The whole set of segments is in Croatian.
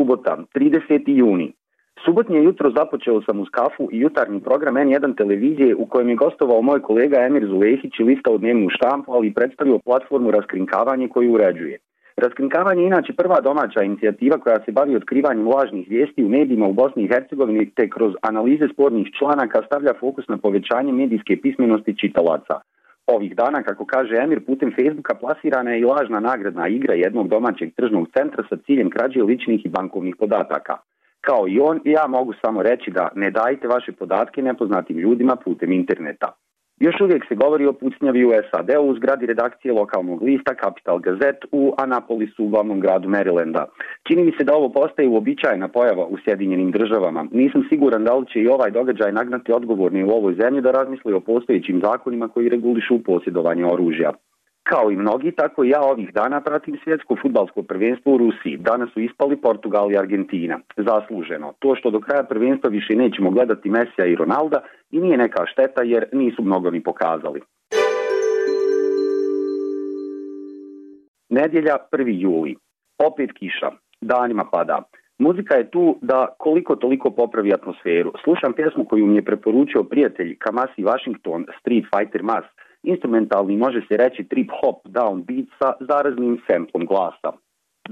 Subota, 30. juni. Subotnje jutro započeo sam uz kafu i jutarnji program N1 televizije u kojem je gostovao moj kolega Emir Zulehić i listao dnevnu štampu, ali predstavio platformu Raskrinkavanje koju uređuje. Raskrinkavanje je inače prva domaća inicijativa koja se bavi otkrivanjem lažnih vijesti u medijima u Bosni i Hercegovini te kroz analize spornih članaka stavlja fokus na povećanje medijske pismenosti čitalaca. Ovih dana, kako kaže Emir, putem Facebooka plasirana je i lažna nagradna igra jednog domaćeg tržnog centra sa ciljem krađe ličnih i bankovnih podataka. Kao i on, ja mogu samo reći da ne dajte vaše podatke nepoznatim ljudima putem interneta. Još uvijek se govori o pucnjavi u SAD-u u zgradi redakcije lokalnog lista Capital Gazette u Anapolisu u glavnom gradu Marylanda. Čini mi se da ovo postaje uobičajena pojava u Sjedinjenim državama. Nisam siguran da li će i ovaj događaj nagnati odgovorni u ovoj zemlji da razmisli o postojećim zakonima koji regulišu posjedovanje oružja. Kao i mnogi, tako i ja ovih dana pratim svjetsko futbalsko prvenstvo u Rusiji. Danas su ispali Portugal i Argentina. Zasluženo. To što do kraja prvenstva više nećemo gledati Mesija i Ronalda i nije neka šteta jer nisu mnogo ni pokazali. Nedjelja 1. juli. Opet kiša. Danima pada. Muzika je tu da koliko toliko popravi atmosferu. Slušam pjesmu koju mi je preporučio prijatelj Kamasi Washington, Street Fighter Mass, instrumentalni može se reći trip hop down beat sa zaraznim semplom glasa.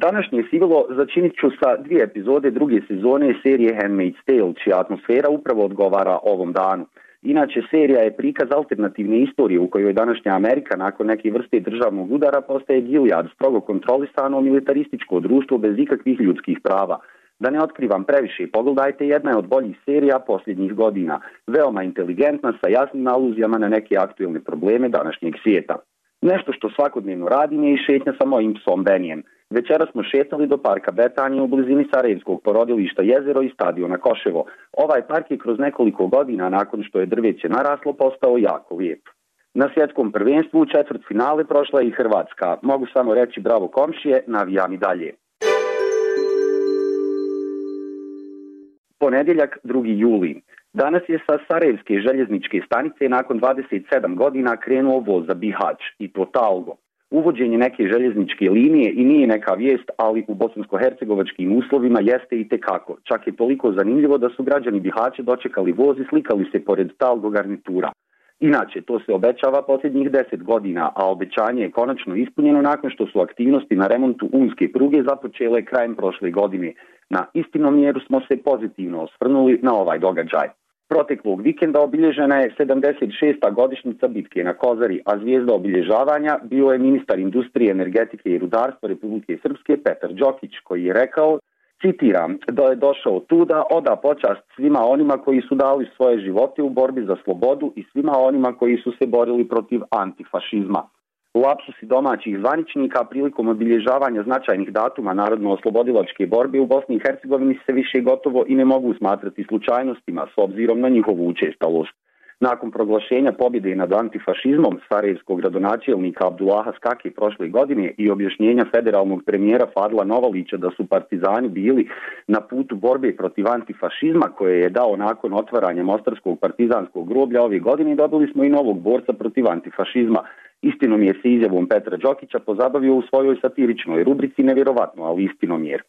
Današnje sivilo začinit ću sa dvije epizode druge sezone serije Handmaid's Tale, čija atmosfera upravo odgovara ovom danu. Inače, serija je prikaz alternativne istorije u kojoj današnja Amerika nakon neke vrste državnog udara postaje Gilead, strogo kontrolisano militarističko društvo bez ikakvih ljudskih prava. Da ne otkrivam previše, pogledajte jedna je od boljih serija posljednjih godina. Veoma inteligentna, sa jasnim aluzijama na neke aktualne probleme današnjeg svijeta. Nešto što svakodnevno radim je i šetnja sa mojim psom Benijem. Večera smo šetali do parka Betanije u blizini Sarajevskog porodilišta Jezero i stadiona Koševo. Ovaj park je kroz nekoliko godina nakon što je drveće naraslo postao jako lijep. Na svjetskom prvenstvu u četvrt finale prošla je i Hrvatska. Mogu samo reći bravo komšije, navijam i dalje. Ponedjeljak 2. juli. Danas je sa Sarajevske željezničke stanice nakon 27 godina krenuo voz za Bihać i to talgo. Uvođenje neke željezničke linije i nije neka vijest, ali u bosansko-hercegovačkim uslovima jeste i tekako. Čak je toliko zanimljivo da su građani Bihaće dočekali voz i slikali se pored talgo garnitura. Inače, to se obećava posljednjih deset godina, a obećanje je konačno ispunjeno nakon što su aktivnosti na remontu unske pruge započele krajem prošle godine. Na istinom mjeru smo se pozitivno osvrnuli na ovaj događaj. Proteklog vikenda obilježena je 76. godišnjica bitke na Kozari, a zvijezda obilježavanja bio je ministar industrije, energetike i rudarstva Republike Srpske Petar Đokić, koji je rekao citiram, da je došao tu da oda počast svima onima koji su dali svoje živote u borbi za slobodu i svima onima koji su se borili protiv antifašizma. Lapsusi domaćih zvaničnika prilikom obilježavanja značajnih datuma narodno-oslobodilačke borbe u Bosni i Hercegovini se više gotovo i ne mogu smatrati slučajnostima s obzirom na njihovu učestalost. Nakon proglašenja pobjede nad antifašizmom Sarajevskog gradonačelnika Abdullaha Skaki prošle godine i objašnjenja federalnog premijera Fadla Novalića da su partizani bili na putu borbe protiv antifašizma koje je dao nakon otvaranja Mostarskog partizanskog groblja ove godine dobili smo i novog borca protiv antifašizma. Istinom je se izjavom Petra Đokića pozabavio u svojoj satiričnoj rubrici nevjerovatno, ali istinom jer.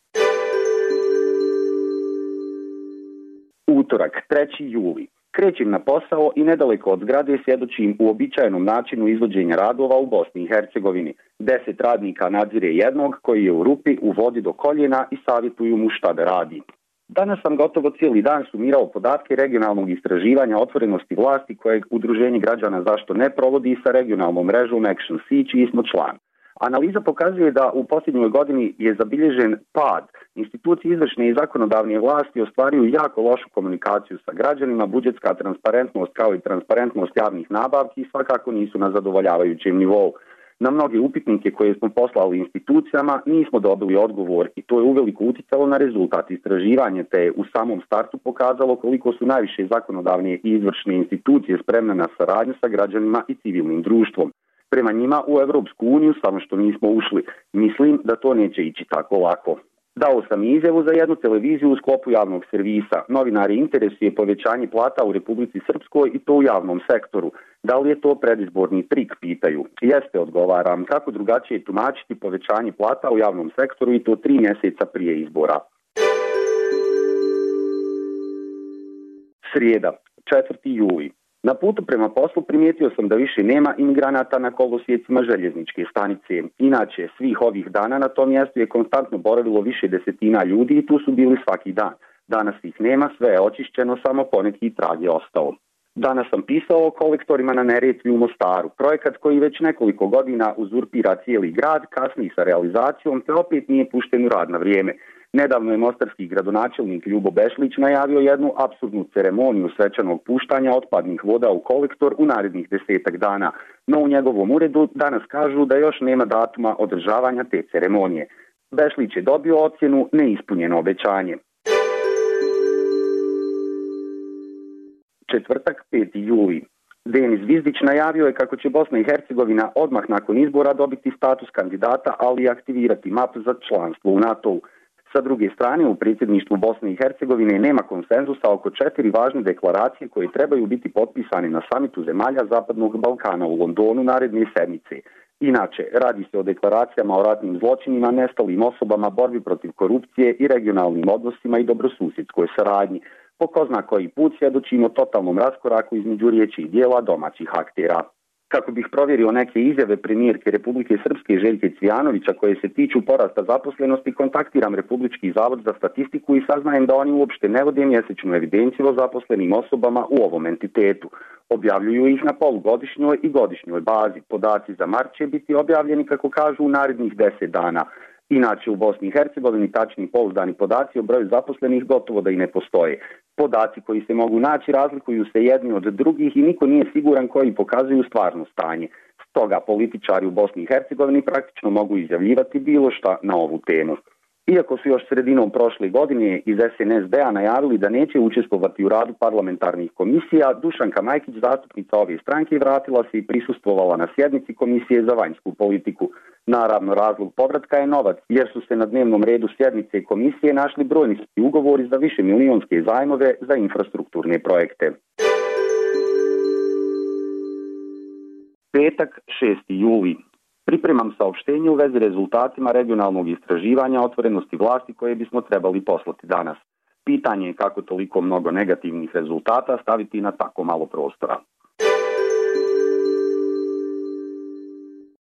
Utorak, 3. juli. Krećem na posao i nedaleko od zgrade svjedočim u običajenom načinu izvođenja radova u Bosni i Hercegovini. Deset radnika nadzire jednog koji je u rupi u vodi do koljena i savjetuju mu šta da radi. Danas sam gotovo cijeli dan sumirao podatke regionalnog istraživanja otvorenosti vlasti kojeg Udruženje građana zašto ne provodi sa regionalnom mrežom Action Sea, čiji smo član. Analiza pokazuje da u posljednjoj godini je zabilježen pad. Institucije izvršne i zakonodavne vlasti ostvaruju jako lošu komunikaciju sa građanima, budžetska transparentnost kao i transparentnost javnih nabavki svakako nisu na zadovoljavajućem nivou. Na mnoge upitnike koje smo poslali institucijama nismo dobili odgovor i to je uveliko uticalo na rezultat istraživanja te je u samom startu pokazalo koliko su najviše zakonodavne i izvršne institucije spremne na saradnju sa građanima i civilnim društvom prema njima u Europsku uniju, samo što nismo ušli. Mislim da to neće ići tako lako. Dao sam izjavu za jednu televiziju u sklopu javnog servisa. Novinari interesuje povećanje plata u Republici Srpskoj i to u javnom sektoru. Da li je to predizborni trik, pitaju. Jeste, odgovaram. Kako drugačije tumačiti povećanje plata u javnom sektoru i to tri mjeseca prije izbora? Srijeda, 4. juli. Na putu prema poslu primijetio sam da više nema imigranata na kolosijecima željezničke stanice. Inače, svih ovih dana na tom mjestu je konstantno boravilo više desetina ljudi i tu su bili svaki dan. Danas ih nema, sve je očišćeno, samo poneki trag je ostao. Danas sam pisao o kolektorima na Neretvi u Mostaru, projekat koji već nekoliko godina uzurpira cijeli grad, kasni sa realizacijom, te opet nije pušten u rad na vrijeme. Nedavno je mostarski gradonačelnik Ljubo Bešlić najavio jednu absurdnu ceremoniju svečanog puštanja otpadnih voda u kolektor u narednih desetak dana, no u njegovom uredu danas kažu da još nema datuma održavanja te ceremonije. Bešlić je dobio ocjenu neispunjeno obećanje. Četvrtak 5. juli. Denis Vizdić najavio je kako će Bosna i Hercegovina odmah nakon izbora dobiti status kandidata, ali i aktivirati map za članstvo u NATO-u. Sa druge strane, u predsjedništvu Bosne i Hercegovine nema konsenzusa oko četiri važne deklaracije koje trebaju biti potpisane na samitu zemalja Zapadnog Balkana u Londonu naredne sedmice. Inače, radi se o deklaracijama o ratnim zločinima, nestalim osobama, borbi protiv korupcije i regionalnim odnosima i dobrosusjedskoj saradnji. Po ko zna koji put svjedočimo totalnom raskoraku između riječi i dijela domaćih aktera kako bih provjerio neke izjave premijerke Republike Srpske Željke Cvijanovića koje se tiču porasta zaposlenosti, kontaktiram Republički zavod za statistiku i saznajem da oni uopšte ne vode mjesečnu evidenciju o zaposlenim osobama u ovom entitetu. Objavljuju ih na polugodišnjoj i godišnjoj bazi. Podaci za mart će biti objavljeni, kako kažu, u narednih deset dana. Inače u Bosni i Hercegovini tačni pouzdani podaci o broju zaposlenih gotovo da i ne postoje. Podaci koji se mogu naći razlikuju se jedni od drugih i niko nije siguran koji pokazuju stvarno stanje. Stoga političari u Bosni i Hercegovini praktično mogu izjavljivati bilo šta na ovu temu. Iako su još sredinom prošle godine iz SNSD-a najavili da neće učestvovati u radu parlamentarnih komisija, Dušanka Majkić, zastupnica ove stranke, vratila se i prisustvovala na sjednici Komisije za vanjsku politiku. Naravno, razlog povratka je novac, jer su se na dnevnom redu sjednice komisije našli brojni ugovori za više milijonske zajmove za infrastrukturne projekte. Petak 6. juli. Pripremam saopštenje u vezi rezultatima regionalnog istraživanja otvorenosti vlasti koje bismo trebali poslati danas. Pitanje je kako toliko mnogo negativnih rezultata staviti na tako malo prostora.